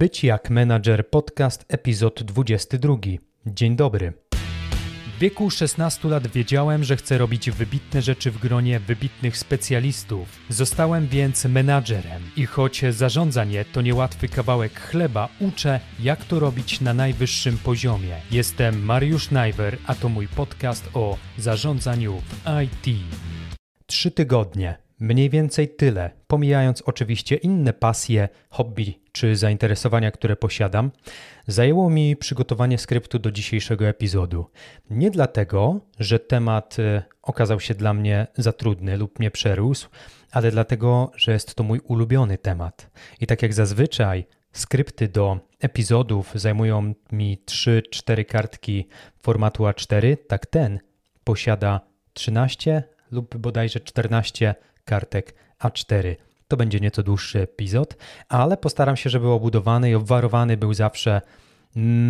Być jak menadżer podcast epizod 22. Dzień dobry. W wieku 16 lat wiedziałem, że chcę robić wybitne rzeczy w gronie wybitnych specjalistów. Zostałem więc menadżerem i choć zarządzanie to niełatwy kawałek chleba, uczę jak to robić na najwyższym poziomie. Jestem Mariusz Najwer, a to mój podcast o zarządzaniu w IT. Trzy tygodnie Mniej więcej tyle, pomijając oczywiście inne pasje, hobby czy zainteresowania, które posiadam, zajęło mi przygotowanie skryptu do dzisiejszego epizodu. Nie dlatego, że temat e, okazał się dla mnie za trudny lub mnie przerósł, ale dlatego, że jest to mój ulubiony temat. I tak jak zazwyczaj, skrypty do epizodów zajmują mi 3-4 kartki formatu A4, tak ten posiada 13 lub bodajże 14 kartek A4. To będzie nieco dłuższy epizod, ale postaram się, żeby obudowany i obwarowany był zawsze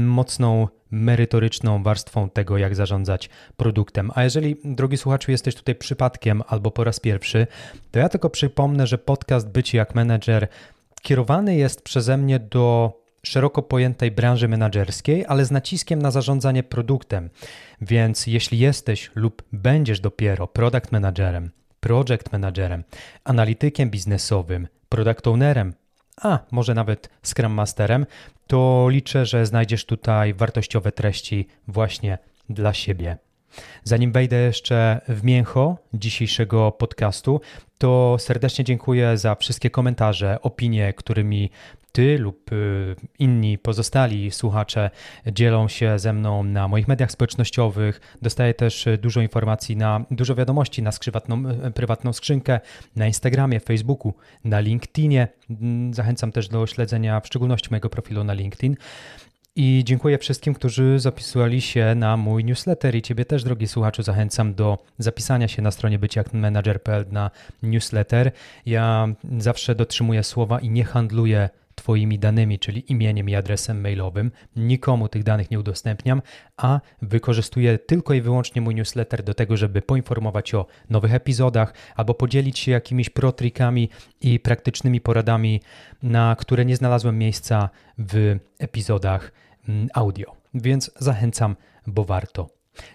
mocną, merytoryczną warstwą tego, jak zarządzać produktem. A jeżeli, drogi słuchaczu, jesteś tutaj przypadkiem albo po raz pierwszy, to ja tylko przypomnę, że podcast Bycie jak menedżer kierowany jest przeze mnie do szeroko pojętej branży menedżerskiej, ale z naciskiem na zarządzanie produktem. Więc jeśli jesteś lub będziesz dopiero product managerem, project managerem, analitykiem biznesowym, product ownerem, a może nawet Scrum Masterem, to liczę, że znajdziesz tutaj wartościowe treści właśnie dla siebie. Zanim wejdę jeszcze w mięcho dzisiejszego podcastu, to serdecznie dziękuję za wszystkie komentarze, opinie, którymi ty lub y, inni pozostali słuchacze dzielą się ze mną na moich mediach społecznościowych. Dostaję też dużo informacji na dużo wiadomości na skrzywatną, y, prywatną skrzynkę na Instagramie, Facebooku, na LinkedInie. Mm, zachęcam też do śledzenia w szczególności mojego profilu na LinkedIn. I dziękuję wszystkim, którzy zapisywali się na mój newsletter i Ciebie też, drogi słuchaczu, zachęcam do zapisania się na stronie byciakmanager.pl na newsletter. Ja zawsze dotrzymuję słowa i nie handluję Twoimi danymi, czyli imieniem i adresem mailowym. Nikomu tych danych nie udostępniam, a wykorzystuję tylko i wyłącznie mój newsletter do tego, żeby poinformować o nowych epizodach albo podzielić się jakimiś protrikami i praktycznymi poradami, na które nie znalazłem miejsca w epizodach mm, audio. Więc zachęcam, bo warto.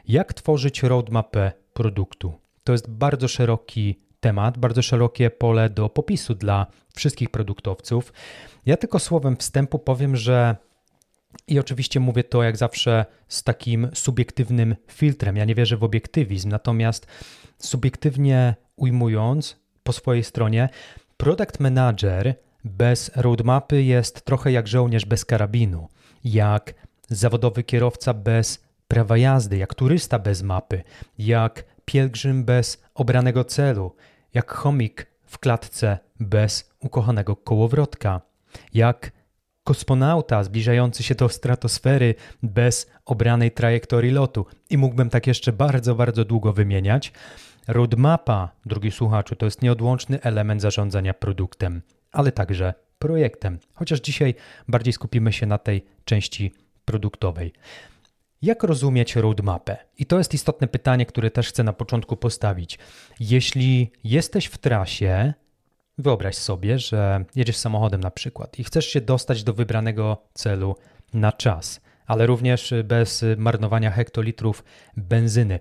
Jak tworzyć roadmapę produktu? To jest bardzo szeroki temat, bardzo szerokie pole do popisu dla wszystkich produktowców. Ja tylko słowem wstępu powiem, że i oczywiście mówię to jak zawsze z takim subiektywnym filtrem. Ja nie wierzę w obiektywizm, natomiast subiektywnie ujmując po swojej stronie, product manager bez roadmapy jest trochę jak żołnierz bez karabinu, jak zawodowy kierowca bez prawa jazdy, jak turysta bez mapy, jak pielgrzym bez obranego celu, jak chomik w klatce bez ukochanego kołowrotka, jak kosmonauta zbliżający się do stratosfery bez obranej trajektorii lotu. I mógłbym tak jeszcze bardzo, bardzo długo wymieniać. Roadmapa, drugi słuchaczu, to jest nieodłączny element zarządzania produktem, ale także projektem. Chociaż dzisiaj bardziej skupimy się na tej części produktowej. Jak rozumieć roadmapę? I to jest istotne pytanie, które też chcę na początku postawić. Jeśli jesteś w trasie, wyobraź sobie, że jedziesz samochodem na przykład i chcesz się dostać do wybranego celu na czas, ale również bez marnowania hektolitrów benzyny.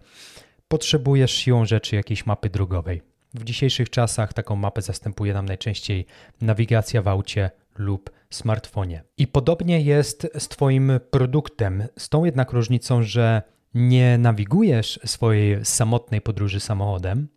Potrzebujesz siłą rzeczy jakiejś mapy drogowej. W dzisiejszych czasach taką mapę zastępuje nam najczęściej nawigacja w aucie lub smartfonie. I podobnie jest z Twoim produktem, z tą jednak różnicą, że nie nawigujesz swojej samotnej podróży samochodem,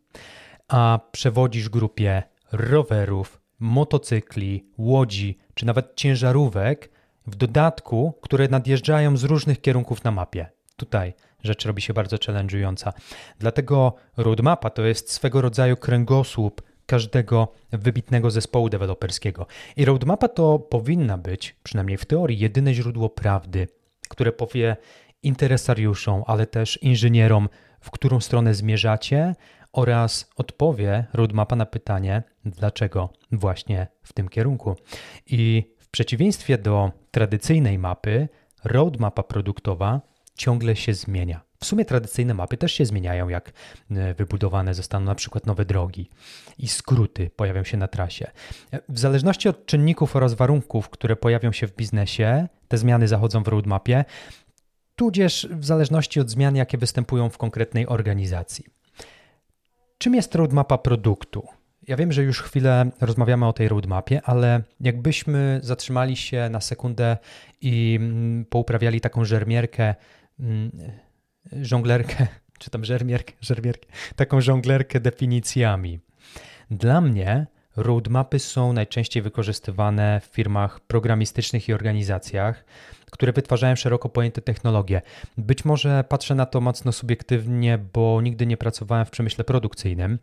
a przewodzisz grupie rowerów, motocykli, łodzi czy nawet ciężarówek, w dodatku, które nadjeżdżają z różnych kierunków na mapie. Tutaj rzecz robi się bardzo challenge'ująca. Dlatego roadmapa to jest swego rodzaju kręgosłup każdego wybitnego zespołu deweloperskiego. I roadmapa to powinna być, przynajmniej w teorii, jedyne źródło prawdy, które powie interesariuszom, ale też inżynierom, w którą stronę zmierzacie oraz odpowie roadmapa na pytanie, dlaczego właśnie w tym kierunku. I w przeciwieństwie do tradycyjnej mapy, roadmapa produktowa ciągle się zmienia. W sumie tradycyjne mapy też się zmieniają, jak e, wybudowane zostaną na przykład nowe drogi i skróty pojawią się na trasie. E, w zależności od czynników oraz warunków, które pojawią się w biznesie, te zmiany zachodzą w roadmapie, tudzież w zależności od zmian, jakie występują w konkretnej organizacji. Czym jest roadmapa produktu? Ja wiem, że już chwilę rozmawiamy o tej roadmapie, ale jakbyśmy zatrzymali się na sekundę i mm, pouprawiali taką żermierkę, mm, żonglerkę, czy tam żermierkę, żermierkę, taką żonglerkę definicjami. Dla mnie roadmapy są najczęściej wykorzystywane w firmach programistycznych i organizacjach, które wytwarzają szeroko pojęte technologie. Być może patrzę na to mocno subiektywnie, bo nigdy nie pracowałem w przemyśle produkcyjnym.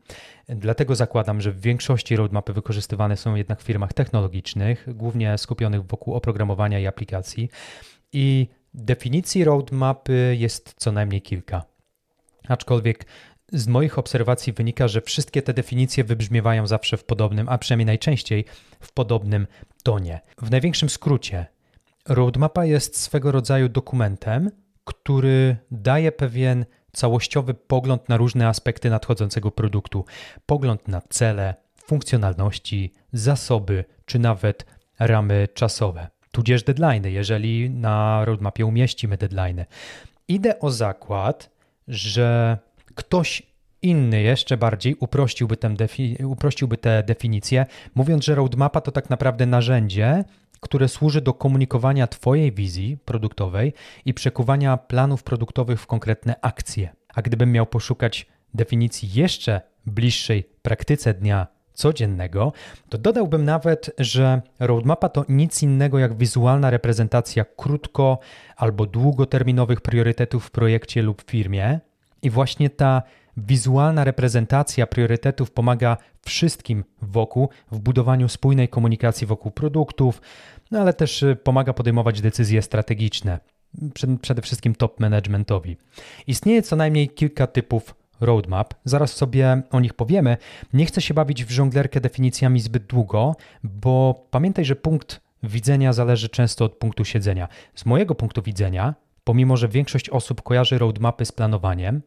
Dlatego zakładam, że w większości roadmapy wykorzystywane są jednak w firmach technologicznych, głównie skupionych wokół oprogramowania i aplikacji. I definicji roadmapy jest co najmniej kilka. Aczkolwiek z moich obserwacji wynika, że wszystkie te definicje wybrzmiewają zawsze w podobnym, a przynajmniej najczęściej w podobnym tonie. W największym skrócie, roadmapa jest swego rodzaju dokumentem, który daje pewien całościowy pogląd na różne aspekty nadchodzącego produktu. Pogląd na cele, funkcjonalności, zasoby czy nawet ramy czasowe, tudzież deadline, jeżeli na roadmapie umieścimy deadline. Idę o zakład, że ktoś inny jeszcze bardziej uprościłby, tę defi- uprościłby te definicje, mówiąc, że roadmapa to tak naprawdę narzędzie, które służy do komunikowania Twojej wizji produktowej i przekuwania planów produktowych w konkretne akcje. A gdybym miał poszukać definicji jeszcze bliższej praktyce dnia codziennego, to dodałbym nawet, że roadmapa to nic innego jak wizualna reprezentacja krótko albo długoterminowych priorytetów w projekcie lub firmie. I właśnie ta wizualna reprezentacja priorytetów pomaga wszystkim wokół w budowaniu spójnej komunikacji wokół produktów, no ale też y, pomaga podejmować decyzje strategiczne, przede wszystkim top managementowi. Istnieje co najmniej kilka typów roadmap, zaraz sobie o nich powiemy. Nie chcę się bawić w żonglerkę definicjami zbyt długo, bo pamiętaj, że punkt widzenia zależy często od punktu siedzenia. Z mojego punktu widzenia, pomimo że większość osób kojarzy roadmapy z planowaniem,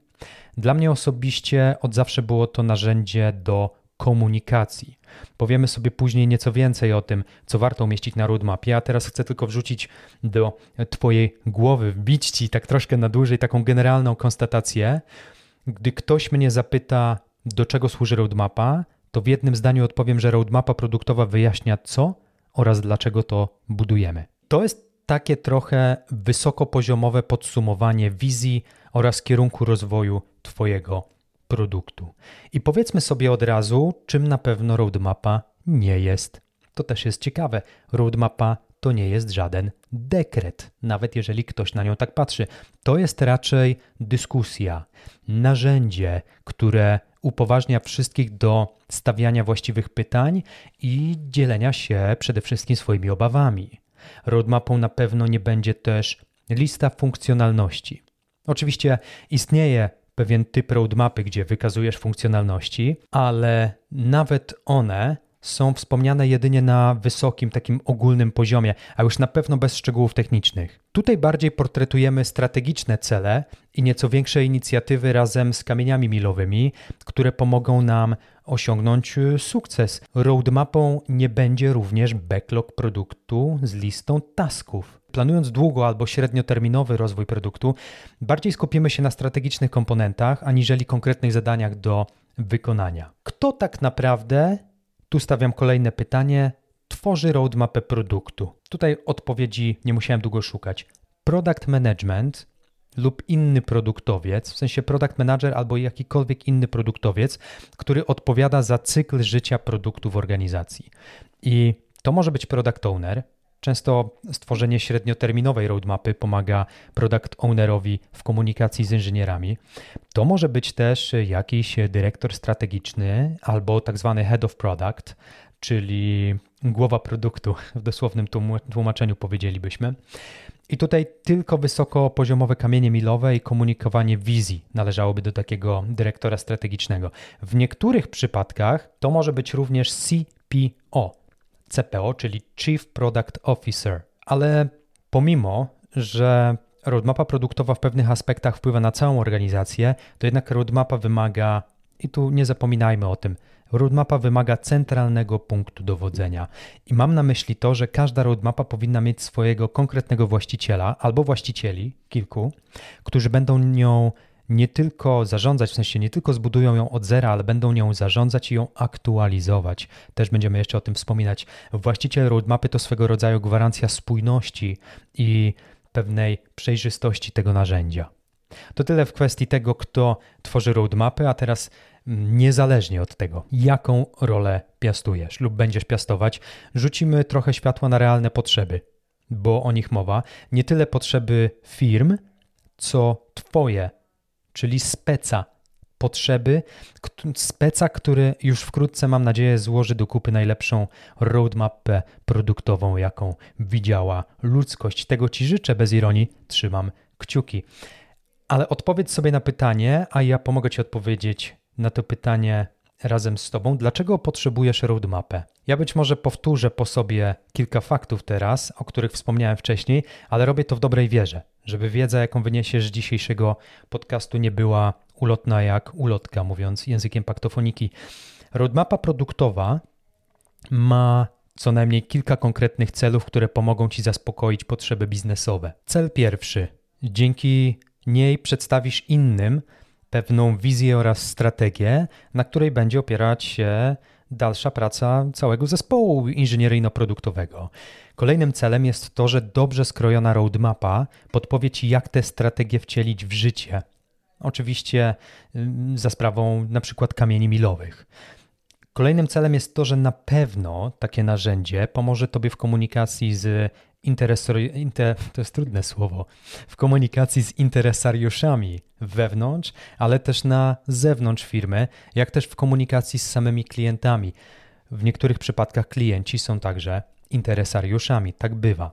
dla mnie osobiście od zawsze było to narzędzie do komunikacji. Powiemy sobie później nieco więcej o tym, co warto umieścić na roadmapie, a teraz chcę tylko wrzucić do Twojej głowy, wbić Ci tak troszkę na dłużej taką generalną konstatację. Gdy ktoś mnie zapyta, do czego służy roadmapa, to w jednym zdaniu odpowiem, że roadmapa produktowa wyjaśnia co oraz dlaczego to budujemy. To jest takie trochę wysokopoziomowe podsumowanie wizji oraz kierunku rozwoju Twojego produktu. I powiedzmy sobie od razu, czym na pewno roadmapa nie jest. To też jest ciekawe. Roadmapa to nie jest żaden dekret, nawet jeżeli ktoś na nią tak patrzy. To jest raczej dyskusja, narzędzie, które upoważnia wszystkich do stawiania właściwych pytań i dzielenia się przede wszystkim swoimi obawami. Roadmapą na pewno nie będzie też lista funkcjonalności. Oczywiście istnieje pewien typ roadmapy, gdzie wykazujesz funkcjonalności, ale nawet one są wspomniane jedynie na wysokim, takim ogólnym poziomie, a już na pewno bez szczegółów technicznych. Tutaj bardziej portretujemy strategiczne cele i nieco większe inicjatywy razem z kamieniami milowymi, które pomogą nam osiągnąć y, sukces. Roadmapą nie będzie również backlog produktu z listą tasków. Planując długo albo średnioterminowy rozwój produktu, bardziej skupimy się na strategicznych komponentach aniżeli konkretnych zadaniach do wykonania. Kto tak naprawdę tu stawiam kolejne pytanie. Tworzy roadmapę produktu. Tutaj odpowiedzi nie musiałem długo szukać. Product management lub inny produktowiec, w sensie product manager albo jakikolwiek inny produktowiec, który odpowiada za cykl życia produktu w organizacji. I to może być product owner, Często stworzenie średnioterminowej roadmapy pomaga product ownerowi w komunikacji z inżynierami. To może być też jakiś dyrektor strategiczny albo tak zwany head of product, czyli głowa produktu w dosłownym tłumaczeniu powiedzielibyśmy. I tutaj tylko wysokopoziomowe kamienie milowe i komunikowanie wizji należałoby do takiego dyrektora strategicznego. W niektórych przypadkach to może być również CPO, CPO, czyli Chief Product Officer. Ale pomimo, że roadmapa produktowa w pewnych aspektach wpływa na całą organizację, to jednak roadmapa wymaga, i tu nie zapominajmy o tym, roadmapa wymaga centralnego punktu dowodzenia. I mam na myśli to, że każda roadmapa powinna mieć swojego konkretnego właściciela albo właścicieli, kilku, którzy będą nią nie tylko zarządzać, w sensie nie tylko zbudują ją od zera, ale będą nią zarządzać i ją aktualizować. Też będziemy jeszcze o tym wspominać. Właściciel roadmapy to swego rodzaju gwarancja spójności i pewnej przejrzystości tego narzędzia. To tyle w kwestii tego, kto tworzy roadmapy, a teraz mm, niezależnie od tego, jaką rolę piastujesz lub będziesz piastować, rzucimy trochę światła na realne potrzeby, bo o nich mowa. Nie tyle potrzeby firm, co Twoje czyli speca, potrzeby, speca, który już wkrótce, mam nadzieję, złoży do kupy najlepszą roadmapę produktową, jaką widziała ludzkość. Tego Ci życzę, bez ironii, trzymam kciuki. Ale odpowiedz sobie na pytanie, a ja pomogę Ci odpowiedzieć na to pytanie razem z Tobą. Dlaczego potrzebujesz roadmapę? Ja być może powtórzę po sobie kilka faktów teraz, o których wspomniałem wcześniej, ale robię to w dobrej wierze żeby wiedza, jaką wyniesiesz z dzisiejszego podcastu, nie była ulotna jak ulotka, mówiąc językiem paktofoniki. Roadmapa produktowa ma co najmniej kilka konkretnych celów, które pomogą Ci zaspokoić potrzeby biznesowe. Cel pierwszy. Dzięki niej przedstawisz innym pewną wizję oraz strategię, na której będzie opierać się dalsza praca całego zespołu inżynieryjno-produktowego. Kolejnym celem jest to, że dobrze skrojona roadmapa podpowie Ci, jak tę strategię wcielić w życie. Oczywiście mm, za sprawą na przykład kamieni milowych. Kolejnym celem jest to, że na pewno takie narzędzie pomoże Tobie w komunikacji z inter, to jest trudne słowo, w komunikacji z interesariuszami wewnątrz, ale też na zewnątrz firmy, jak też w komunikacji z samymi klientami. W niektórych przypadkach klienci są także interesariuszami. Tak bywa.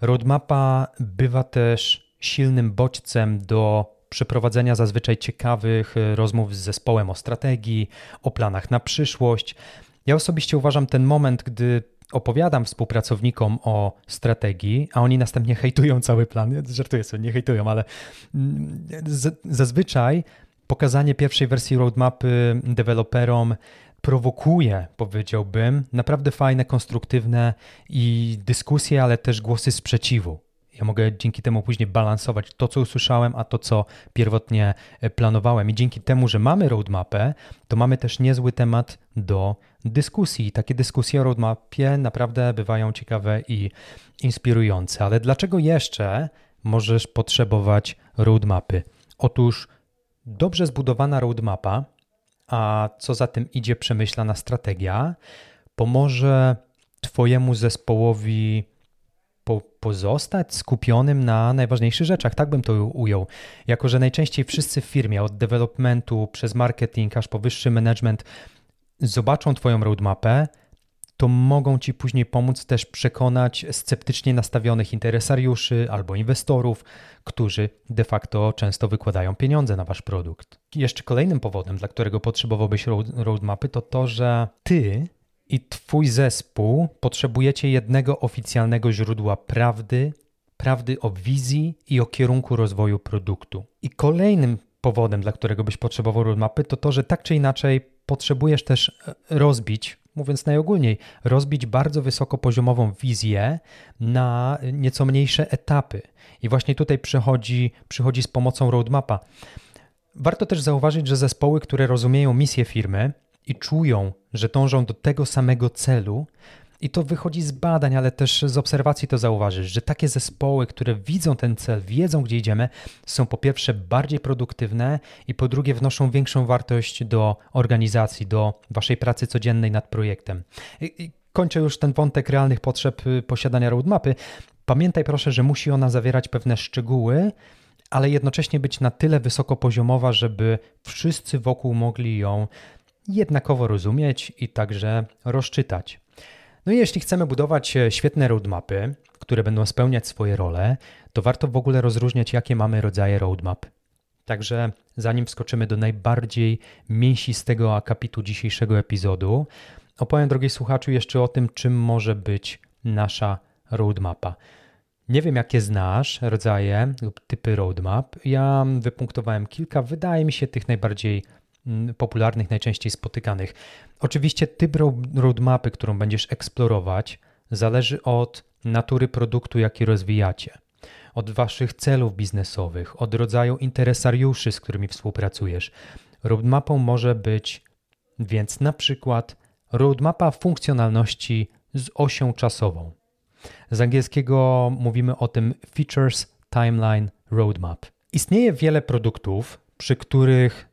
Roadmapa bywa też silnym bodźcem do przeprowadzenia zazwyczaj ciekawych e, rozmów z zespołem o strategii, o planach na przyszłość. Ja osobiście uważam ten moment, gdy opowiadam współpracownikom o strategii, a oni następnie hejtują cały plan. Żartuję sobie, nie hejtują, ale mm, zazwyczaj pokazanie pierwszej wersji roadmapy deweloperom prowokuje, powiedziałbym, naprawdę fajne, konstruktywne i dyskusje, ale też głosy sprzeciwu. Ja mogę dzięki temu później balansować to, co usłyszałem, a to, co pierwotnie e, planowałem. I dzięki temu, że mamy roadmapę, to mamy też niezły temat do dyskusji. Takie dyskusje o roadmapie naprawdę bywają ciekawe i inspirujące. Ale dlaczego jeszcze możesz potrzebować roadmapy? Otóż dobrze zbudowana roadmapa a co za tym idzie przemyślana strategia, pomoże Twojemu zespołowi po, pozostać skupionym na najważniejszych rzeczach. Tak bym to ujął. Jako, że najczęściej wszyscy w firmie, od developmentu przez marketing aż po wyższy management, zobaczą Twoją roadmapę, to mogą Ci później pomóc też przekonać sceptycznie nastawionych interesariuszy albo inwestorów, którzy de facto często wykładają pieniądze na Wasz produkt. Jeszcze kolejnym powodem, dla którego potrzebowałbyś roadmapy, to to, że Ty i Twój zespół potrzebujecie jednego oficjalnego źródła prawdy, prawdy o wizji i o kierunku rozwoju produktu. I kolejnym powodem, dla którego byś potrzebował roadmapy, to to, że tak czy inaczej potrzebujesz też e, rozbić mówiąc najogólniej, rozbić bardzo wysokopoziomową wizję na nieco mniejsze etapy. I właśnie tutaj przychodzi, przychodzi z pomocą roadmapa. Warto też zauważyć, że zespoły, które rozumieją misję firmy i czują, że dążą do tego samego celu, i to wychodzi z badań, ale też z obserwacji to zauważysz, że takie zespoły, które widzą ten cel, wiedzą gdzie idziemy, są po pierwsze bardziej produktywne i po drugie wnoszą większą wartość do organizacji, do waszej pracy codziennej nad projektem. I kończę już ten wątek realnych potrzeb y, posiadania roadmapy. Pamiętaj proszę, że musi ona zawierać pewne szczegóły, ale jednocześnie być na tyle wysokopoziomowa, żeby wszyscy wokół mogli ją jednakowo rozumieć i także rozczytać. No i jeśli chcemy budować e, świetne roadmapy, które będą spełniać swoje role, to warto w ogóle rozróżniać, jakie mamy rodzaje roadmap. Także zanim wskoczymy do najbardziej mięsistego akapitu dzisiejszego epizodu, opowiem, drogi słuchaczu, jeszcze o tym, czym może być nasza roadmapa. Nie wiem, jakie znasz rodzaje lub typy roadmap. Ja wypunktowałem kilka, wydaje mi się, tych najbardziej popularnych, najczęściej spotykanych. Oczywiście typ roadmapy, którą będziesz eksplorować, zależy od natury produktu, jaki rozwijacie, od waszych celów biznesowych, od rodzaju interesariuszy, z którymi współpracujesz. Roadmapą może być więc na przykład roadmapa funkcjonalności z osią czasową. Z angielskiego mówimy o tym Features Timeline Roadmap. Istnieje wiele produktów, przy których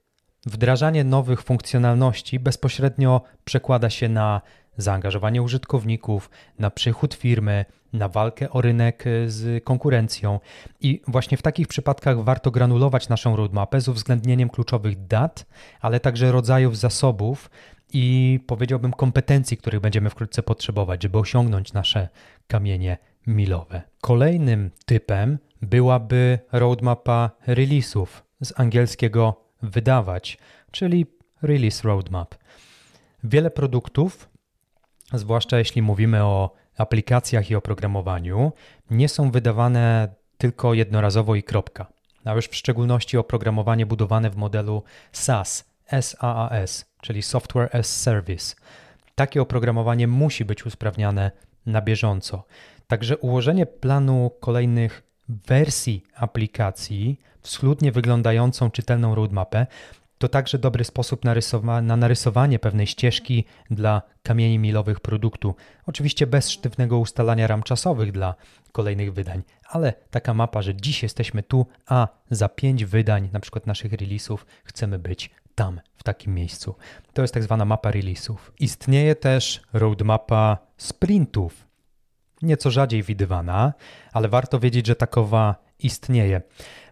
wdrażanie nowych funkcjonalności bezpośrednio przekłada się na zaangażowanie użytkowników, na przychód firmy, na walkę o rynek z konkurencją. I właśnie w takich przypadkach warto granulować naszą roadmapę z uwzględnieniem kluczowych dat, ale także rodzajów zasobów i powiedziałbym kompetencji, których będziemy wkrótce potrzebować, żeby osiągnąć nasze kamienie milowe. Kolejnym typem byłaby roadmapa release'ów z angielskiego wydawać, czyli release roadmap. Wiele produktów, zwłaszcza jeśli mówimy o aplikacjach i oprogramowaniu, nie są wydawane tylko jednorazowo i kropka. A już w szczególności oprogramowanie budowane w modelu SaaS, SaaS, czyli Software as Service. Takie oprogramowanie musi być usprawniane na bieżąco. Także ułożenie planu kolejnych wersji aplikacji w schludnie wyglądającą czytelną roadmapę to także dobry sposób na narysowanie pewnej ścieżki dla kamieni milowych produktu. Oczywiście bez sztywnego ustalania ram czasowych dla kolejnych wydań, ale taka mapa, że dziś jesteśmy tu, a za pięć wydań, na przykład naszych releasów, chcemy być tam, w takim miejscu. To jest tak zwana mapa releasów. Istnieje też roadmapa sprintów. Nieco rzadziej widywana, ale warto wiedzieć, że takowa istnieje.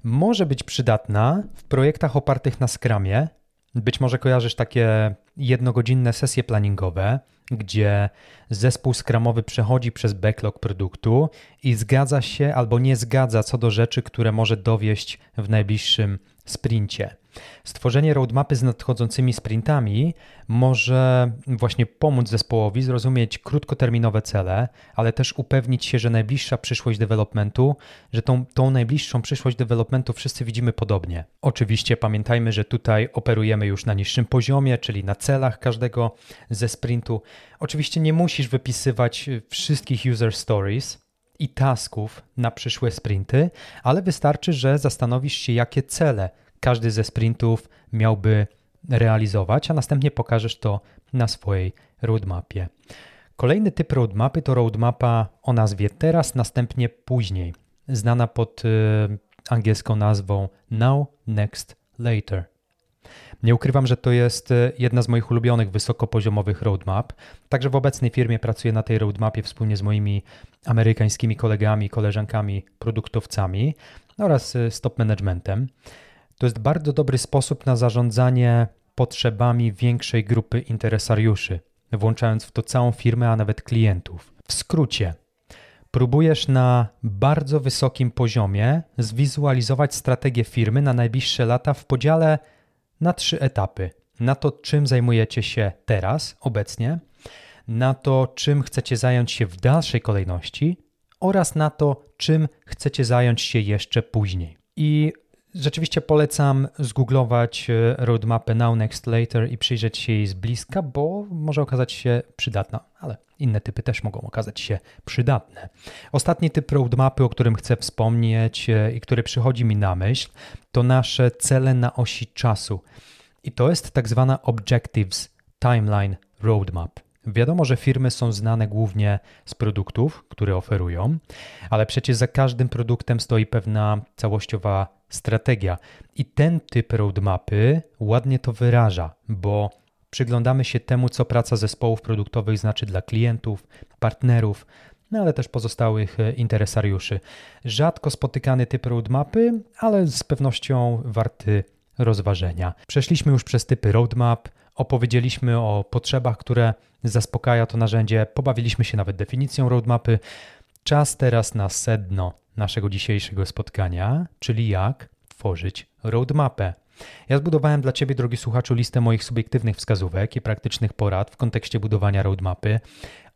Może być przydatna w projektach opartych na Scrumie. Być może kojarzysz takie jednogodzinne sesje planningowe, gdzie zespół skramowy przechodzi przez backlog produktu i zgadza się albo nie zgadza co do rzeczy, które może dowieść w najbliższym sprincie. Stworzenie roadmapy z nadchodzącymi sprintami może właśnie pomóc zespołowi zrozumieć krótkoterminowe cele, ale też upewnić się, że najbliższa przyszłość developmentu, że tą, tą najbliższą przyszłość developmentu wszyscy widzimy podobnie. Oczywiście pamiętajmy, że tutaj operujemy już na niższym poziomie, czyli na celach każdego ze sprintu. Oczywiście nie musisz wypisywać wszystkich user stories, i tasków na przyszłe sprinty, ale wystarczy, że zastanowisz się, jakie cele każdy ze sprintów miałby realizować, a następnie pokażesz to na swojej roadmapie. Kolejny typ roadmapy to roadmapa o nazwie teraz, następnie później, znana pod y, angielską nazwą Now, Next, Later. Nie ukrywam, że to jest y, jedna z moich ulubionych wysokopoziomowych roadmap. Także w obecnej firmie pracuję na tej roadmapie wspólnie z moimi amerykańskimi kolegami, koleżankami, produktowcami oraz y, stop managementem. To jest bardzo dobry sposób na zarządzanie potrzebami większej grupy interesariuszy, włączając w to całą firmę, a nawet klientów. W skrócie, próbujesz na bardzo wysokim poziomie zwizualizować strategię firmy na najbliższe lata w podziale na trzy etapy. Na to, czym zajmujecie się teraz, obecnie, na to, czym chcecie zająć się w dalszej kolejności oraz na to, czym chcecie zająć się jeszcze później. I Rzeczywiście polecam zgooglować e, roadmapę Now, Next, Later i przyjrzeć się jej z bliska, bo może okazać się przydatna, ale inne typy też mogą okazać się przydatne. Ostatni typ roadmapy, o którym chcę wspomnieć e, i który przychodzi mi na myśl, to nasze cele na osi czasu. I to jest tak zwana Objectives Timeline Roadmap. Wiadomo, że firmy są znane głównie z produktów, które oferują, ale przecież za każdym produktem stoi pewna całościowa strategia. I ten typ roadmapy ładnie to wyraża, bo przyglądamy się temu, co praca zespołów produktowych znaczy dla klientów, partnerów, no ale też pozostałych e, interesariuszy. Rzadko spotykany typ roadmapy, ale z pewnością warty rozważenia. Przeszliśmy już przez typy roadmap, opowiedzieliśmy o potrzebach, które zaspokaja to narzędzie, pobawiliśmy się nawet definicją roadmapy. Czas teraz na sedno naszego dzisiejszego spotkania, czyli jak tworzyć roadmapę. Ja zbudowałem dla Ciebie, drogi słuchaczu, listę moich subiektywnych wskazówek i praktycznych porad w kontekście budowania roadmapy.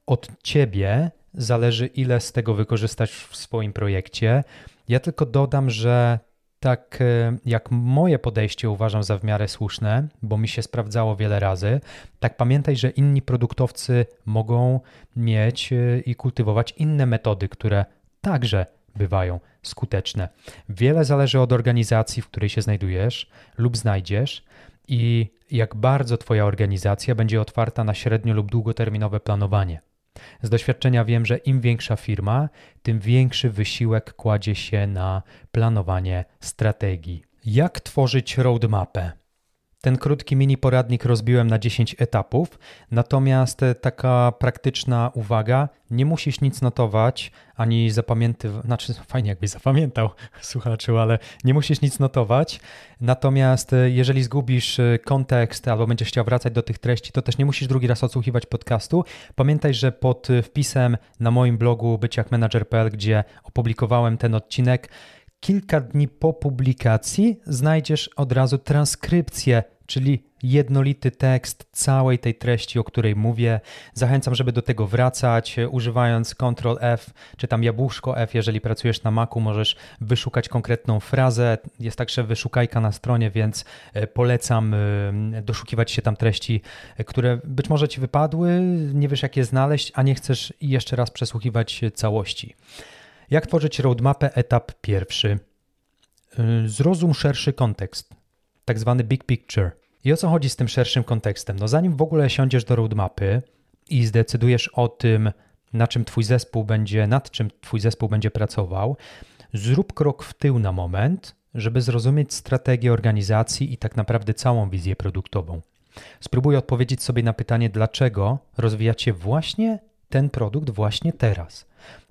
Od Ciebie zależy ile z tego wykorzystasz w swoim projekcie. Ja tylko dodam, że tak e, jak moje podejście uważam za w miarę słuszne, bo mi się sprawdzało wiele razy, tak pamiętaj, że inni produktowcy mogą mieć e, i kultywować inne metody, które także bywają skuteczne. Wiele zależy od organizacji, w której się znajdujesz lub znajdziesz i jak bardzo Twoja organizacja będzie otwarta na średnio lub długoterminowe planowanie. Z doświadczenia wiem, że im większa firma, tym większy wysiłek kładzie się na planowanie strategii. Jak tworzyć roadmapę? Ten krótki mini poradnik rozbiłem na 10 etapów, natomiast taka praktyczna uwaga, nie musisz nic notować ani zapamiętywać, znaczy fajnie jakbyś zapamiętał słuchaczu, ale nie musisz nic notować, natomiast jeżeli zgubisz kontekst albo będziesz chciał wracać do tych treści, to też nie musisz drugi raz odsłuchiwać podcastu. Pamiętaj, że pod wpisem na moim blogu byciakmanager.pl, gdzie opublikowałem ten odcinek, kilka dni po publikacji znajdziesz od razu transkrypcję, czyli jednolity tekst całej tej treści, o której mówię. Zachęcam, żeby do tego wracać, używając Ctrl F czy tam jabłuszko F. Jeżeli pracujesz na Macu, możesz wyszukać konkretną frazę. Jest także wyszukajka na stronie, więc e, polecam e, doszukiwać się tam treści, e, które być może ci wypadły, nie wiesz jak je znaleźć, a nie chcesz jeszcze raz przesłuchiwać całości. Jak tworzyć roadmapę? Etap pierwszy. Y, zrozum szerszy kontekst, tak zwany big picture. I o co chodzi z tym szerszym kontekstem? No zanim w ogóle siądziesz do roadmapy i zdecydujesz o tym, na czym twój zespół będzie, nad czym twój zespół będzie pracował, zrób krok w tył na moment, żeby zrozumieć strategię organizacji i tak naprawdę całą wizję produktową. Spróbuj odpowiedzieć sobie na pytanie, dlaczego rozwijacie właśnie ten produkt właśnie teraz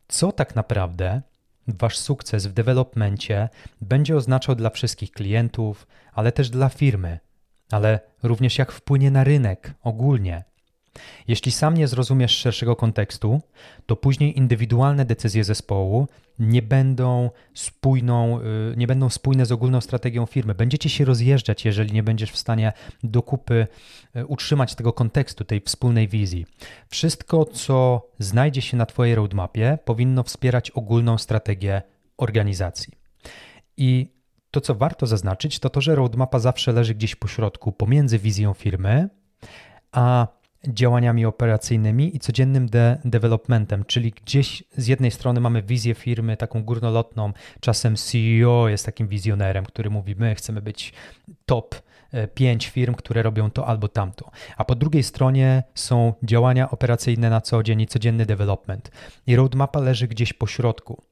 co tak naprawdę Wasz sukces w developmencie będzie oznaczał dla wszystkich klientów, ale też dla firmy, ale również jak wpłynie na rynek ogólnie. Jeśli sam nie zrozumiesz szerszego kontekstu, to później indywidualne decyzje zespołu nie będą spójną, y, nie będą spójne z ogólną strategią firmy. Będziecie się rozjeżdżać, jeżeli nie będziesz w stanie do kupy y, utrzymać tego kontekstu, tej wspólnej wizji. Wszystko, co znajdzie się na Twojej roadmapie, powinno wspierać ogólną strategię organizacji. I to, co warto zaznaczyć, to to, że roadmapa zawsze leży gdzieś po środku, pomiędzy wizją firmy, a działaniami operacyjnymi i codziennym de developmentem, czyli gdzieś z jednej strony mamy wizję firmy taką górnolotną, czasem CEO jest takim wizjonerem, który mówi, my chcemy być top e, pięć firm, które robią to albo tamto. A po drugiej stronie są działania operacyjne na co dzień i codzienny development. I roadmapa leży gdzieś po środku.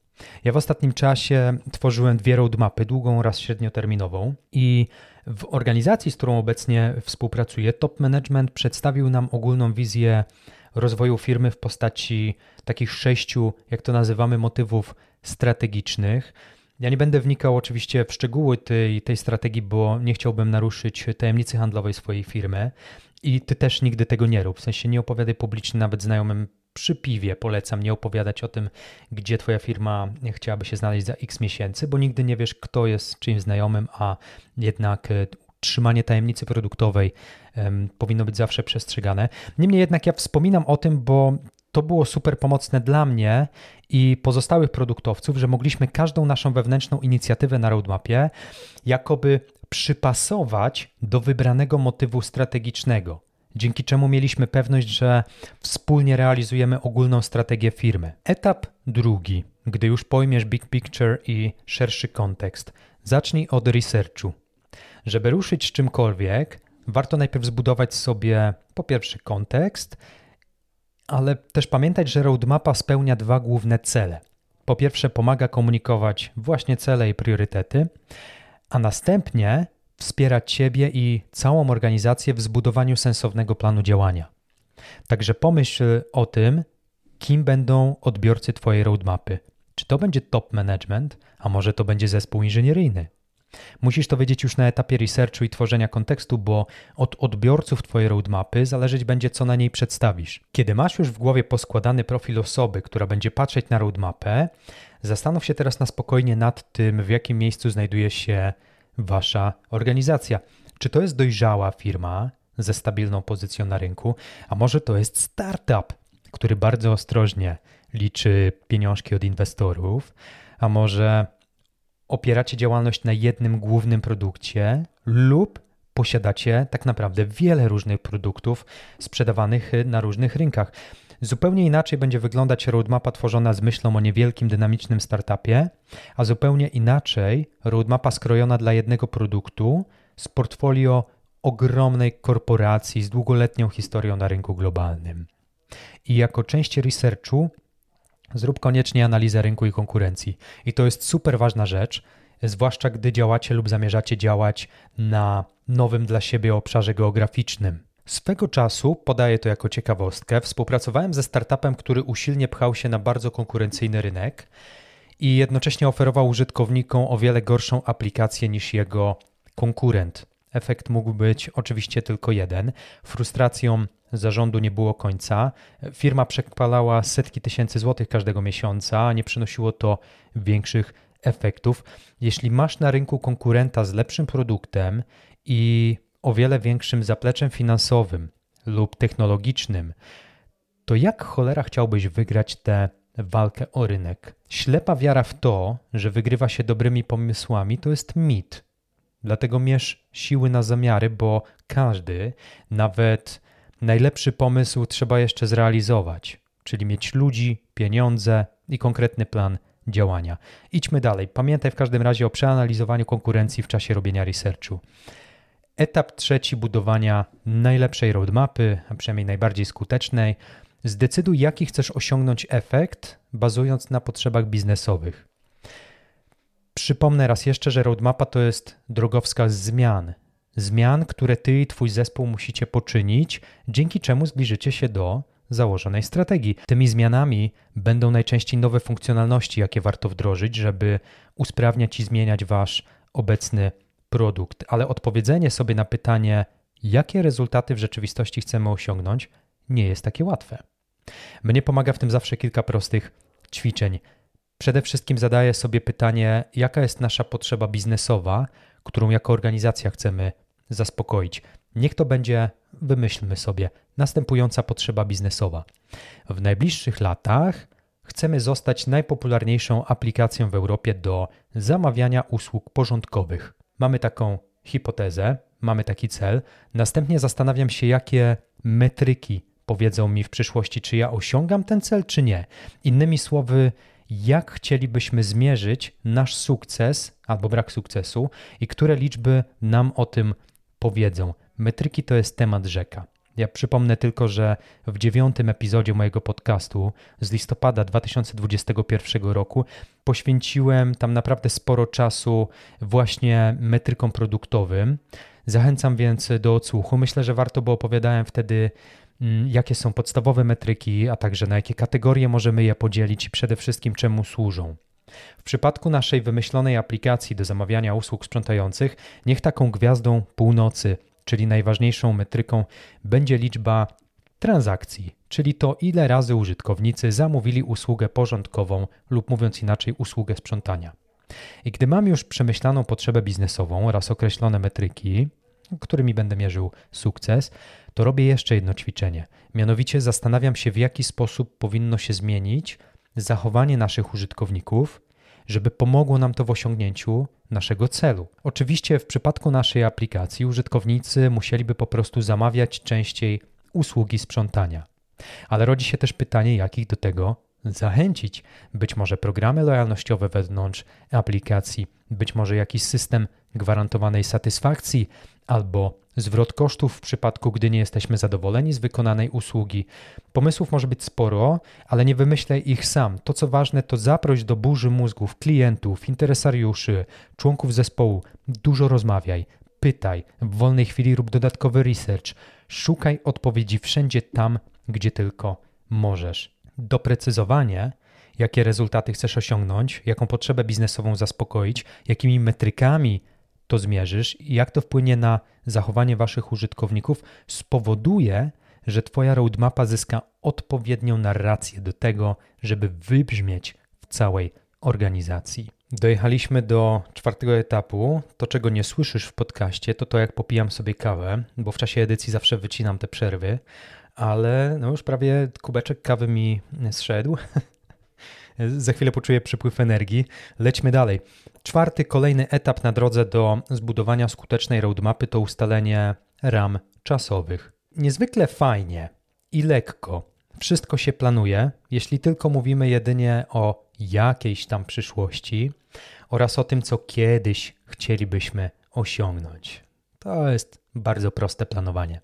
Ja w ostatnim czasie tworzyłem dwie roadmapy, długą oraz średnioterminową i w organizacji, z którą obecnie współpracuję, top management przedstawił nam ogólną wizję rozwoju firmy w postaci takich sześciu, jak to nazywamy, motywów strategicznych. Ja nie będę wnikał oczywiście w szczegóły tej, tej strategii, bo nie chciałbym naruszyć tajemnicy handlowej swojej firmy i ty też nigdy tego nie rób. W sensie nie opowiadaj publicznie nawet znajomym przy piwie polecam nie opowiadać o tym, gdzie Twoja firma chciałaby się znaleźć za x miesięcy, bo nigdy nie wiesz, kto jest czyimś znajomym, a jednak e, trzymanie tajemnicy produktowej um, powinno być zawsze przestrzegane. Niemniej jednak ja wspominam o tym, bo to było super pomocne dla mnie i pozostałych produktowców, że mogliśmy każdą naszą wewnętrzną inicjatywę na roadmapie jakoby przypasować do wybranego motywu strategicznego dzięki czemu mieliśmy pewność, że wspólnie realizujemy ogólną strategię firmy. Etap drugi, gdy już pojmiesz big picture i szerszy kontekst, zacznij od researchu. Żeby ruszyć z czymkolwiek, warto najpierw zbudować sobie po pierwsze kontekst, ale też pamiętać, że roadmapa spełnia dwa główne cele. Po pierwsze, pomaga komunikować właśnie cele i priorytety, a następnie wspierać Ciebie i całą organizację w zbudowaniu sensownego planu działania. Także pomyśl o tym, kim będą odbiorcy Twojej roadmapy. Czy to będzie top management, a może to będzie zespół inżynieryjny? Musisz to wiedzieć już na etapie researchu i tworzenia kontekstu, bo od odbiorców Twojej roadmapy zależeć będzie, co na niej przedstawisz. Kiedy masz już w głowie poskładany profil osoby, która będzie patrzeć na roadmapę, zastanów się teraz na spokojnie nad tym, w jakim miejscu znajduje się wasza organizacja. Czy to jest dojrzała firma ze stabilną pozycją na rynku, a może to jest startup, który bardzo ostrożnie liczy pieniążki od inwestorów, a może opieracie działalność na jednym głównym produkcie lub posiadacie tak naprawdę wiele różnych produktów sprzedawanych na różnych rynkach. Zupełnie inaczej będzie wyglądać roadmapa tworzona z myślą o niewielkim, dynamicznym startupie, a zupełnie inaczej roadmapa skrojona dla jednego produktu z portfolio ogromnej korporacji z długoletnią historią na rynku globalnym. I jako część researchu zrób koniecznie analizę rynku i konkurencji. I to jest super ważna rzecz, zwłaszcza gdy działacie lub zamierzacie działać na nowym dla siebie obszarze geograficznym. Swego czasu, podaję to jako ciekawostkę, współpracowałem ze startupem, który usilnie pchał się na bardzo konkurencyjny rynek i jednocześnie oferował użytkownikom o wiele gorszą aplikację niż jego konkurent. Efekt mógł być oczywiście tylko jeden. Frustracją zarządu nie było końca. Firma przekpalała setki tysięcy złotych każdego miesiąca, a nie przynosiło to większych efektów. Jeśli masz na rynku konkurenta z lepszym produktem i o wiele większym zapleczem finansowym lub technologicznym, to jak cholera chciałbyś wygrać tę walkę o rynek? Ślepa wiara w to, że wygrywa się dobrymi pomysłami, to jest mit. Dlatego mierz siły na zamiary, bo każdy, nawet najlepszy pomysł trzeba jeszcze zrealizować, czyli mieć ludzi, pieniądze i konkretny plan działania. Idźmy dalej. Pamiętaj w każdym razie o przeanalizowaniu konkurencji w czasie robienia researchu. Etap trzeci budowania najlepszej roadmapy, a przynajmniej najbardziej skutecznej. Zdecyduj, jaki chcesz osiągnąć efekt, bazując na potrzebach biznesowych. Przypomnę raz jeszcze, że roadmapa to jest drogowskaz zmian. Zmian, które ty i twój zespół musicie poczynić, dzięki czemu zbliżycie się do założonej strategii. Tymi zmianami będą najczęściej nowe funkcjonalności, jakie warto wdrożyć, żeby usprawniać i zmieniać wasz obecny produkt. Ale odpowiedzenie sobie na pytanie, jakie rezultaty w rzeczywistości chcemy osiągnąć, nie jest takie łatwe. Mnie pomaga w tym zawsze kilka prostych ćwiczeń. Przede wszystkim zadaję sobie pytanie, jaka jest nasza potrzeba biznesowa, którą jako organizacja chcemy zaspokoić. Niech to będzie, wymyślmy sobie, następująca potrzeba biznesowa. W najbliższych latach chcemy zostać najpopularniejszą aplikacją w Europie do zamawiania usług porządkowych. Mamy taką hipotezę, mamy taki cel. Następnie zastanawiam się, jakie metryki powiedzą mi w przyszłości, czy ja osiągam ten cel, czy nie. Innymi słowy, jak chcielibyśmy zmierzyć nasz sukces albo brak sukcesu i które liczby nam o tym powiedzą. Metryki to jest temat rzeka. Ja przypomnę tylko, że w dziewiątym epizodzie mojego podcastu z listopada 2021 roku poświęciłem tam naprawdę sporo czasu właśnie metrykom produktowym. Zachęcam więc do odsłuchu. Myślę, że warto, bo opowiadałem wtedy, mm, jakie są podstawowe metryki, a także na jakie kategorie możemy je podzielić i przede wszystkim czemu służą. W przypadku naszej wymyślonej aplikacji do zamawiania usług sprzątających, niech taką gwiazdą północy czyli najważniejszą metryką będzie liczba transakcji, czyli to ile razy użytkownicy zamówili usługę porządkową lub mówiąc inaczej usługę sprzątania. I gdy mam już przemyślaną potrzebę biznesową oraz określone metryki, którymi będę mierzył sukces, to robię jeszcze jedno ćwiczenie. Mianowicie zastanawiam się, w jaki sposób powinno się zmienić zachowanie naszych użytkowników, żeby pomogło nam to w osiągnięciu naszego celu. Oczywiście w przypadku naszej aplikacji użytkownicy musieliby po prostu zamawiać częściej usługi sprzątania. Ale rodzi się też pytanie, jak ich do tego zachęcić. Być może programy lojalnościowe wewnątrz aplikacji, być może jakiś system gwarantowanej satysfakcji albo zwrot kosztów w przypadku, gdy nie jesteśmy zadowoleni z wykonanej usługi. Pomysłów może być sporo, ale nie wymyślaj ich sam. To co ważne, to zaproś do burzy mózgów klientów, interesariuszy, członków zespołu. Dużo rozmawiaj, pytaj, w wolnej chwili rób dodatkowy research. Szukaj odpowiedzi wszędzie tam, gdzie tylko możesz. Doprecyzowanie jakie rezultaty chcesz osiągnąć, jaką potrzebę biznesową zaspokoić, jakimi metrykami to zmierzysz i jak to wpłynie na zachowanie waszych użytkowników, spowoduje, że twoja roadmapa zyska odpowiednią narrację do tego, żeby wybrzmieć w całej organizacji. Dojechaliśmy do czwartego etapu. To, czego nie słyszysz w podcaście, to to, jak popijam sobie kawę, bo w czasie edycji zawsze wycinam te przerwy, ale no już prawie kubeczek kawy mi zszedł. Za chwilę poczuję przypływ energii. Lećmy dalej. Czwarty, kolejny etap na drodze do zbudowania skutecznej roadmapy to ustalenie ram czasowych. Niezwykle fajnie i lekko wszystko się planuje, jeśli tylko mówimy jedynie o jakiejś tam przyszłości oraz o tym, co kiedyś chcielibyśmy osiągnąć. To jest bardzo proste planowanie.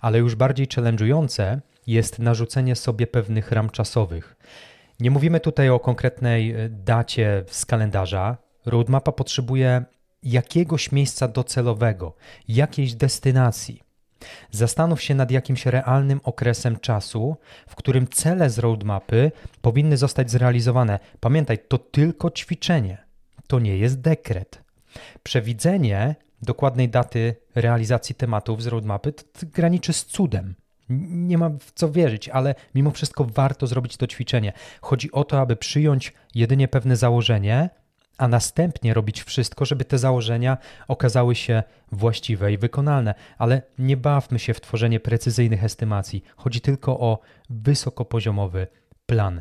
Ale już bardziej challenge'ujące jest narzucenie sobie pewnych ram czasowych. Nie mówimy tutaj o konkretnej e, dacie z kalendarza. Roadmapa potrzebuje jakiegoś miejsca docelowego, jakiejś destynacji. Zastanów się nad jakimś realnym okresem czasu, w którym cele z roadmapy powinny zostać zrealizowane. Pamiętaj, to tylko ćwiczenie, to nie jest dekret. Przewidzenie dokładnej daty realizacji tematów z roadmapy graniczy z cudem. Nie ma w co wierzyć, ale mimo wszystko warto zrobić to ćwiczenie. Chodzi o to, aby przyjąć jedynie pewne założenie, a następnie robić wszystko, żeby te założenia okazały się właściwe i wykonalne. Ale nie bawmy się w tworzenie precyzyjnych estymacji. Chodzi tylko o wysokopoziomowy plan.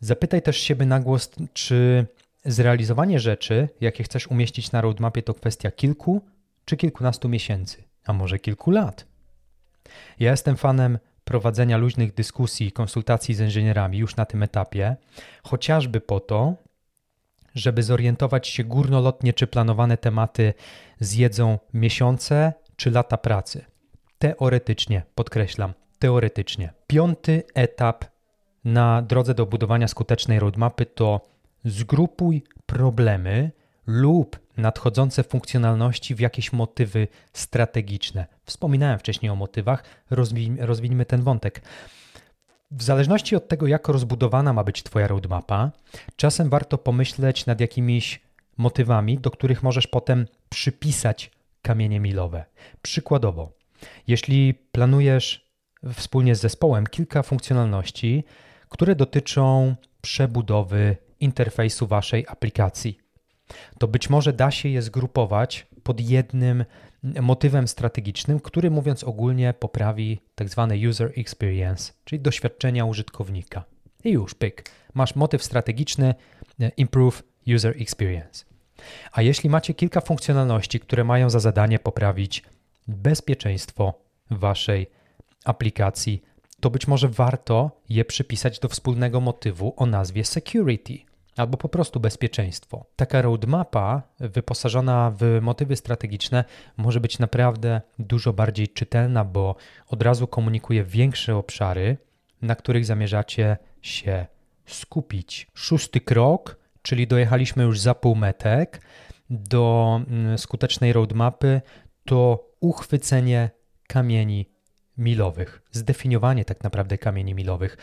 Zapytaj też siebie na głos, czy zrealizowanie rzeczy, jakie chcesz umieścić na roadmapie, to kwestia kilku czy kilkunastu miesięcy, a może kilku lat. Ja jestem fanem prowadzenia luźnych dyskusji, konsultacji z inżynierami już na tym etapie, chociażby po to, żeby zorientować się górnolotnie, czy planowane tematy zjedzą miesiące czy lata pracy. Teoretycznie, podkreślam, teoretycznie. Piąty etap na drodze do budowania skutecznej roadmapy to zgrupuj problemy lub nadchodzące funkcjonalności w jakieś motywy strategiczne. Wspominałem wcześniej o motywach, rozwij, rozwijmy ten wątek. W zależności od tego, jak rozbudowana ma być Twoja roadmapa, czasem warto pomyśleć nad jakimiś motywami, do których możesz potem przypisać kamienie milowe. Przykładowo, jeśli planujesz wspólnie z zespołem kilka funkcjonalności, które dotyczą przebudowy interfejsu Waszej aplikacji, to być może da się je zgrupować pod jednym motywem strategicznym, który mówiąc ogólnie poprawi tak zwany user experience, czyli doświadczenia użytkownika. I już pyk, masz motyw strategiczny e, improve user experience. A jeśli macie kilka funkcjonalności, które mają za zadanie poprawić bezpieczeństwo waszej aplikacji, to być może warto je przypisać do wspólnego motywu o nazwie security albo po prostu bezpieczeństwo. Taka roadmapa wyposażona w motywy strategiczne może być naprawdę dużo bardziej czytelna, bo od razu komunikuje większe obszary, na których zamierzacie się skupić. Szósty krok, czyli dojechaliśmy już za półmetek do mm, skutecznej roadmapy, to uchwycenie kamieni milowych, zdefiniowanie tak naprawdę kamieni milowych.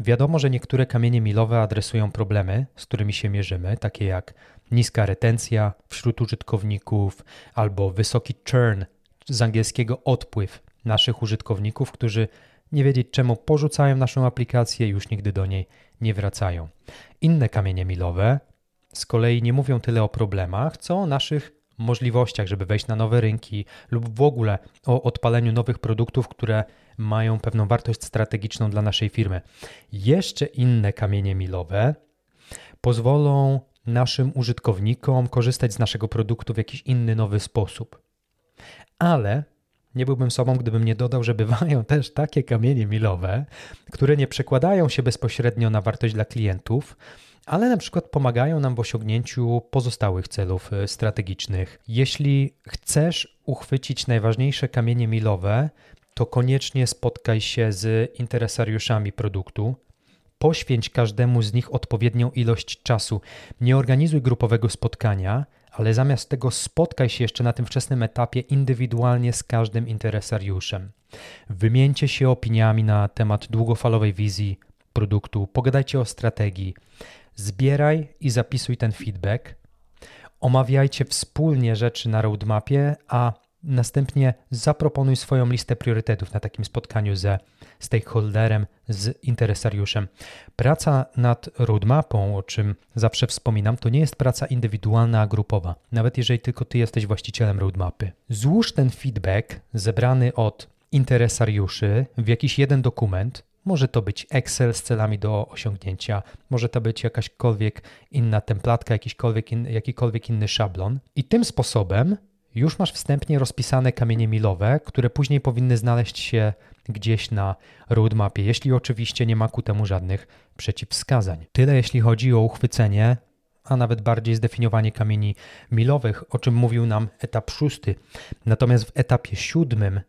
Wiadomo, że niektóre kamienie milowe adresują problemy, z którymi się mierzymy, takie jak niska retencja wśród użytkowników albo wysoki churn, z angielskiego odpływ naszych użytkowników, którzy nie wiedzieć czemu porzucają naszą aplikację i już nigdy do niej nie wracają. Inne kamienie milowe z kolei nie mówią tyle o problemach, co o naszych możliwościach, żeby wejść na nowe rynki lub w ogóle o odpaleniu nowych produktów, które mają pewną wartość strategiczną dla naszej firmy. Jeszcze inne kamienie milowe pozwolą naszym użytkownikom korzystać z naszego produktu w jakiś inny, nowy sposób. Ale nie byłbym sobą, gdybym nie dodał, że bywają też takie kamienie milowe, które nie przekładają się bezpośrednio na wartość dla klientów, ale na przykład pomagają nam w osiągnięciu pozostałych celów e, strategicznych. Jeśli chcesz uchwycić najważniejsze kamienie milowe, to koniecznie spotkaj się z interesariuszami produktu. Poświęć każdemu z nich odpowiednią ilość czasu. Nie organizuj grupowego spotkania, ale zamiast tego spotkaj się jeszcze na tym wczesnym etapie indywidualnie z każdym interesariuszem. Wymieńcie się opiniami na temat długofalowej wizji produktu, pogadajcie o strategii. Zbieraj i zapisuj ten feedback. Omawiajcie wspólnie rzeczy na roadmapie, a następnie zaproponuj swoją listę priorytetów na takim spotkaniu ze stakeholderem, z interesariuszem. Praca nad roadmapą, o czym zawsze wspominam, to nie jest praca indywidualna, a grupowa, nawet jeżeli tylko ty jesteś właścicielem roadmapy. Złóż ten feedback zebrany od interesariuszy w jakiś jeden dokument, Może to być Excel z celami do osiągnięcia, może to być jakaśkolwiek inna templatka, jakikolwiek in, jakikolwiek inny szablon. I tym sposobem już masz wstępnie rozpisane kamienie milowe, które później powinny znaleźć się gdzieś na roadmapie, jeśli oczywiście nie ma ku temu żadnych przeciwwskazań. Tyle jeśli chodzi o uchwycenie, a nawet bardziej zdefiniowanie kamieni milowych, o czym mówił nam etap szósty. Natomiast w etapie siódmym,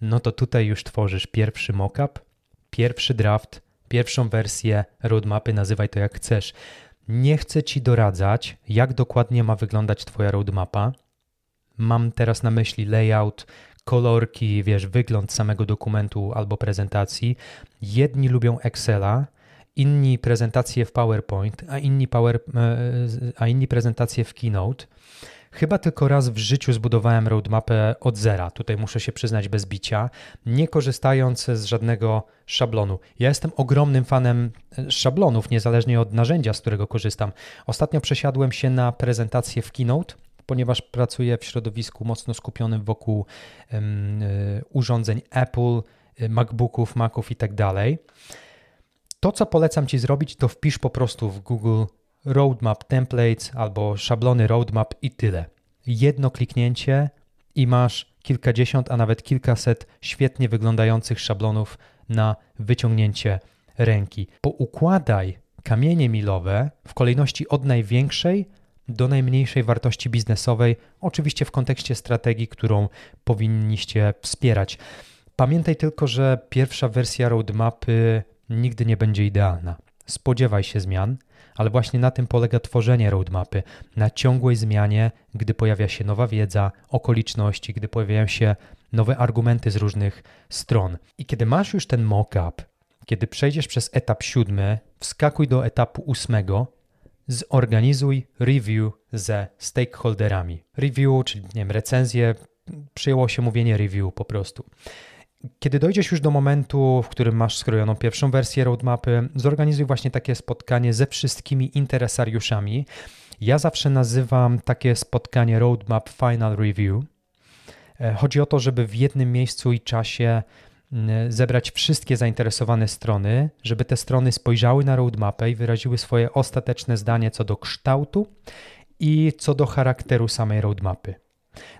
no to tutaj już tworzysz pierwszy mockup, pierwszy draft, pierwszą wersję roadmapy, nazywaj to jak chcesz. Nie chcę ci doradzać, jak dokładnie ma wyglądać Twoja roadmapa. Mam teraz na myśli layout, kolorki, wiesz, wygląd samego dokumentu albo prezentacji. Jedni lubią Excela, inni prezentacje w PowerPoint, a inni, power, e, a inni prezentacje w Keynote. Chyba tylko raz w życiu zbudowałem roadmapę od zera. Tutaj muszę się przyznać bez bicia, nie korzystając z żadnego szablonu. Ja jestem ogromnym fanem e, szablonów, niezależnie od narzędzia, z którego korzystam. Ostatnio przesiadłem się na prezentację w Keynote ponieważ pracuję w środowisku mocno skupionym wokół um, urządzeń Apple, e, MacBooków, Maców i tak dalej. To, co polecam Ci zrobić, to wpisz po prostu w Google Roadmap Templates albo szablony Roadmap i tyle. Jedno kliknięcie i masz kilkadziesiąt, a nawet kilkaset świetnie wyglądających szablonów na wyciągnięcie ręki. Poukładaj kamienie milowe w kolejności od największej do najmniejszej wartości biznesowej, oczywiście w kontekście strategii, którą powinniście wspierać. Pamiętaj tylko, że pierwsza wersja roadmapy nigdy nie będzie idealna. Spodziewaj się zmian, ale właśnie na tym polega tworzenie roadmapy na ciągłej zmianie, gdy pojawia się nowa wiedza, okoliczności, gdy pojawiają się nowe argumenty z różnych stron. I kiedy masz już ten mock-up, kiedy przejdziesz przez etap siódmy, wskakuj do etapu ósmego zorganizuj review ze stakeholderami. Review, czyli nie wiem, recenzję, przyjęło się mówienie review po prostu. Kiedy dojdziesz już do momentu, w którym masz skrojoną pierwszą wersję roadmapy, zorganizuj właśnie takie spotkanie ze wszystkimi interesariuszami. Ja zawsze nazywam takie spotkanie Roadmap Final Review. E, chodzi o to, żeby w jednym miejscu i czasie zebrać wszystkie zainteresowane strony, żeby te strony spojrzały na roadmapę i wyraziły swoje ostateczne zdanie co do kształtu i co do charakteru samej roadmapy.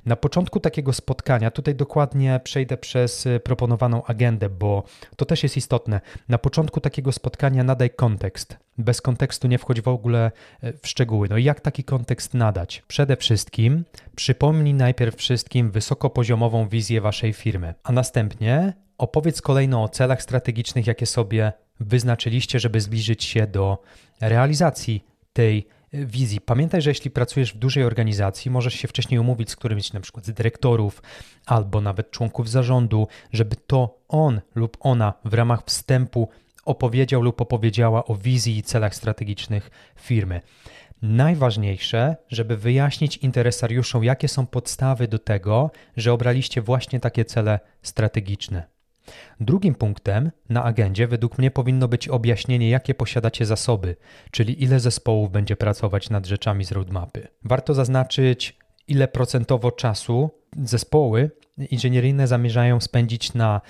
Na początku takiego spotkania, tutaj dokładnie przejdę przez y, proponowaną agendę, bo to też jest istotne. Na początku takiego spotkania nadaj kontekst. Bez kontekstu nie wchodź w ogóle y, w szczegóły. No i jak taki kontekst nadać? Przede wszystkim przypomnij najpierw wszystkim wysokopoziomową wizję waszej firmy, a następnie opowiedz kolejno o celach strategicznych, jakie sobie wyznaczyliście, żeby zbliżyć się do realizacji tej wizji. Pamiętaj, że jeśli pracujesz w dużej organizacji, możesz się wcześniej umówić z którymś na przykład z dyrektorów albo nawet członków zarządu, żeby to on lub ona w ramach wstępu opowiedział lub opowiedziała o wizji i celach strategicznych firmy. Najważniejsze, żeby wyjaśnić interesariuszom, jakie są podstawy do tego, że obraliście właśnie takie cele strategiczne. Drugim punktem na agendzie według mnie powinno być objaśnienie, jakie posiadacie zasoby, czyli ile zespołów będzie pracować nad rzeczami z roadmapy. Warto zaznaczyć, ile procentowo czasu zespoły inżynieryjne zamierzają spędzić na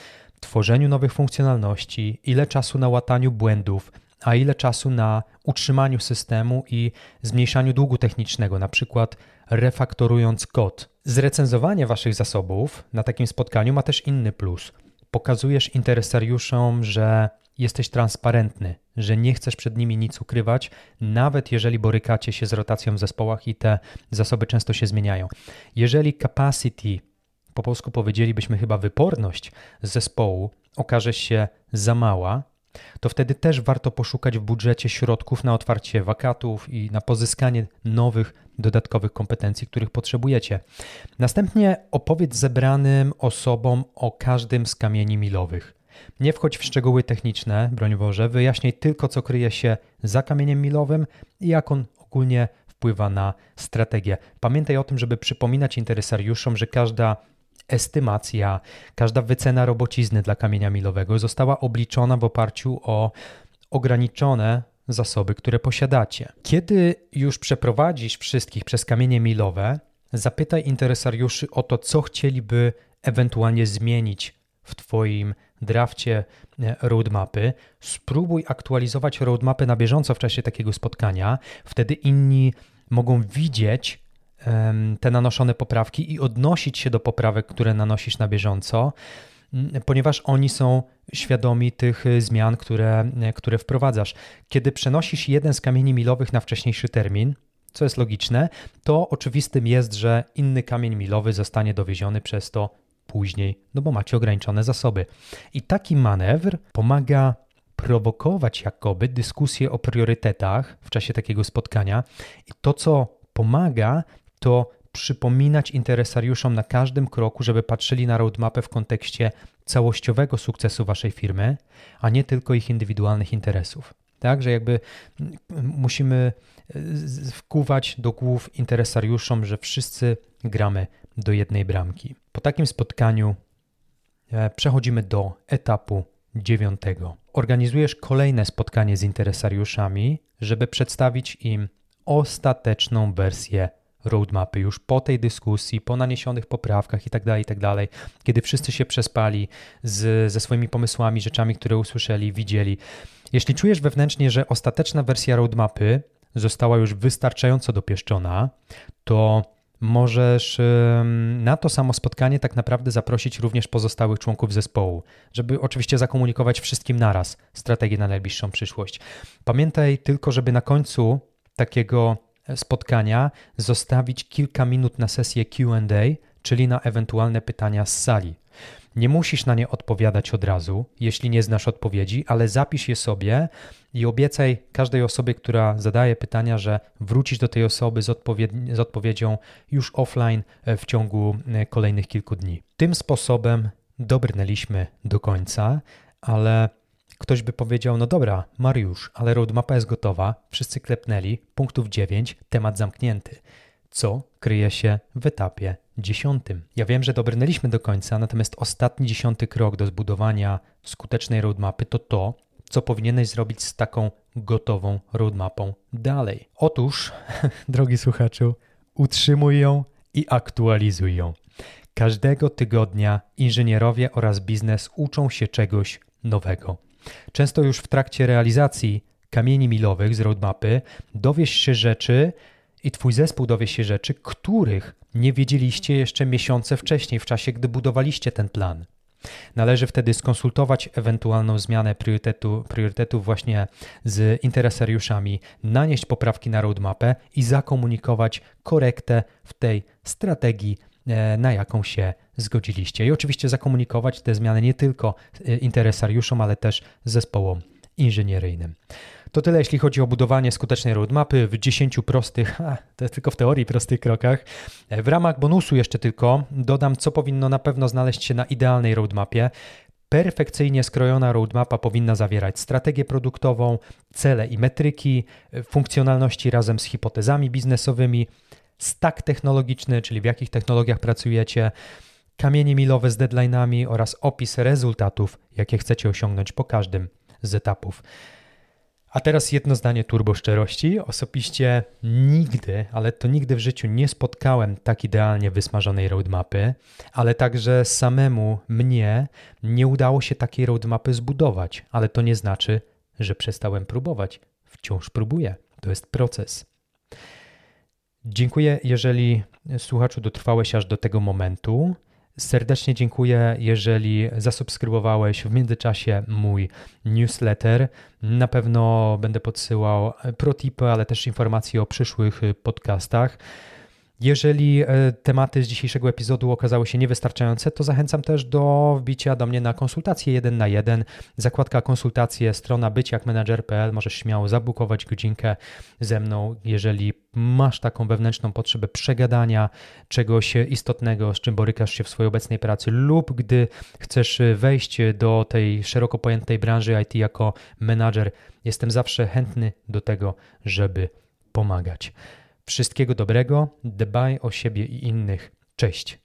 tworzeniu nowych funkcjonalności, ile czasu na łataniu błędów, a ile czasu na utrzymaniu systemu i zmniejszaniu długu technicznego, na przykład refaktorując kod. Zrecenzowanie Waszych zasobów na takim spotkaniu ma też inny plus pokazujesz interesariuszom, że jesteś transparentny, że nie chcesz przed nimi nic ukrywać, nawet jeżeli borykacie się z rotacją w zespołach i te zasoby często się zmieniają. Jeżeli capacity, po polsku powiedzielibyśmy chyba wyporność zespołu, okaże się za mała, to wtedy też warto poszukać w budżecie środków na otwarcie wakatów i na pozyskanie nowych, dodatkowych kompetencji, których potrzebujecie. Następnie opowiedz zebranym osobom o każdym z kamieni milowych. Nie wchodź w szczegóły techniczne, broń Boże, wyjaśnij tylko, co kryje się za kamieniem milowym i jak on ogólnie wpływa na strategię. Pamiętaj o tym, żeby przypominać interesariuszom, że każda estymacja, każda wycena robocizny dla kamienia milowego została obliczona w oparciu o ograniczone zasoby, które posiadacie. Kiedy już przeprowadzisz wszystkich przez kamienie milowe, zapytaj interesariuszy o to, co chcieliby ewentualnie zmienić w Twoim drafcie e, roadmapy, spróbuj aktualizować roadmapy na bieżąco w czasie takiego spotkania, wtedy inni mogą widzieć te nanoszone poprawki i odnosić się do poprawek, które nanosisz na bieżąco, ponieważ oni są świadomi tych e, zmian, które, e, które wprowadzasz. Kiedy przenosisz jeden z kamieni milowych na wcześniejszy termin, co jest logiczne, to oczywistym jest, że inny kamień milowy zostanie dowieziony przez to później, no bo macie ograniczone zasoby. I taki manewr pomaga prowokować jakoby dyskusję o priorytetach w czasie takiego spotkania. I to, co pomaga, to przypominać interesariuszom na każdym kroku, żeby patrzyli na roadmapę w kontekście całościowego sukcesu waszej firmy, a nie tylko ich indywidualnych interesów. Tak, że jakby musimy e, wkuwać do głów interesariuszom, że wszyscy gramy do jednej bramki. Po takim spotkaniu e, przechodzimy do etapu dziewiątego. Organizujesz kolejne spotkanie z interesariuszami, żeby przedstawić im ostateczną wersję roadmapy już po tej dyskusji, po naniesionych poprawkach itd., tak itd., tak kiedy wszyscy się przespali z, ze swoimi pomysłami, rzeczami, które usłyszeli, widzieli. Jeśli czujesz wewnętrznie, że ostateczna wersja roadmapy została już wystarczająco dopieszczona, to możesz na to samo spotkanie tak naprawdę zaprosić również pozostałych członków zespołu, żeby oczywiście zakomunikować wszystkim naraz strategię na najbliższą przyszłość. Pamiętaj tylko, żeby na końcu takiego spotkania zostawić kilka minut na sesję QA, czyli na ewentualne pytania z sali. Nie musisz na nie odpowiadać od razu, jeśli nie znasz odpowiedzi, ale zapisz je sobie i obiecaj każdej osobie, która zadaje pytania, że wrócisz do tej osoby z, z odpowiedzią już offline e, w ciągu e, kolejnych kilku dni. Tym sposobem dobrnęliśmy do końca, ale Ktoś by powiedział, no dobra, Mariusz, ale roadmapa jest gotowa, wszyscy klepnęli, punktów 9, temat zamknięty. Co kryje się w etapie dziesiątym? Ja wiem, że dobrnęliśmy do końca, natomiast ostatni dziesiąty krok do zbudowania skutecznej roadmapy to to, co powinieneś zrobić z taką gotową roadmapą dalej. Otóż, drogi słuchaczu, utrzymuj ją i aktualizuj ją. Każdego tygodnia inżynierowie oraz biznes uczą się czegoś nowego. Często już w trakcie realizacji kamieni milowych z roadmapy dowiesz się rzeczy i twój zespół dowie się rzeczy, których nie wiedzieliście jeszcze miesiące wcześniej, w czasie, gdy budowaliście ten plan. Należy wtedy skonsultować ewentualną zmianę priorytetu, priorytetów właśnie z interesariuszami, nanieść poprawki na roadmapę i zakomunikować korektę w tej strategii E, na jaką się zgodziliście. I oczywiście zakomunikować te zmiany nie tylko e, interesariuszom, ale też zespołom inżynieryjnym. To tyle, jeśli chodzi o budowanie skutecznej roadmapy w 10 prostych, a, to tylko w teorii prostych krokach. E, w ramach bonusu jeszcze tylko dodam, co powinno na pewno znaleźć się na idealnej roadmapie. Perfekcyjnie skrojona roadmapa powinna zawierać strategię produktową, cele i metryki, funkcjonalności razem z hipotezami biznesowymi, stack technologiczny, czyli w jakich technologiach pracujecie, kamienie milowe z deadline'ami oraz opis rezultatów, jakie chcecie osiągnąć po każdym z etapów. A teraz jedno zdanie turbo szczerości. Osobiście nigdy, ale to nigdy w życiu nie spotkałem tak idealnie wysmażonej roadmapy, ale także samemu mnie nie udało się takiej roadmapy zbudować, ale to nie znaczy, że przestałem próbować. Wciąż próbuję. To jest proces. Dziękuję, jeżeli słuchaczu dotrwałeś aż do tego momentu. Serdecznie dziękuję, jeżeli zasubskrybowałeś w międzyczasie mój newsletter. Na pewno będę podsyłał protipy, ale też informacje o przyszłych podcastach. Jeżeli e, tematy z dzisiejszego epizodu okazały się niewystarczające, to zachęcam też do wbicia do mnie na konsultację jeden na jeden. Zakładka konsultacje, strona byciakmanager.pl. Możesz śmiało zabukować godzinkę ze mną, jeżeli masz taką wewnętrzną potrzebę przegadania czegoś istotnego, z czym borykasz się w swojej obecnej pracy, lub gdy chcesz wejść do tej szeroko pojętej branży IT jako menadżer, jestem zawsze chętny do tego, żeby pomagać. Wszystkiego dobrego, dbaj o siebie i innych. Cześć.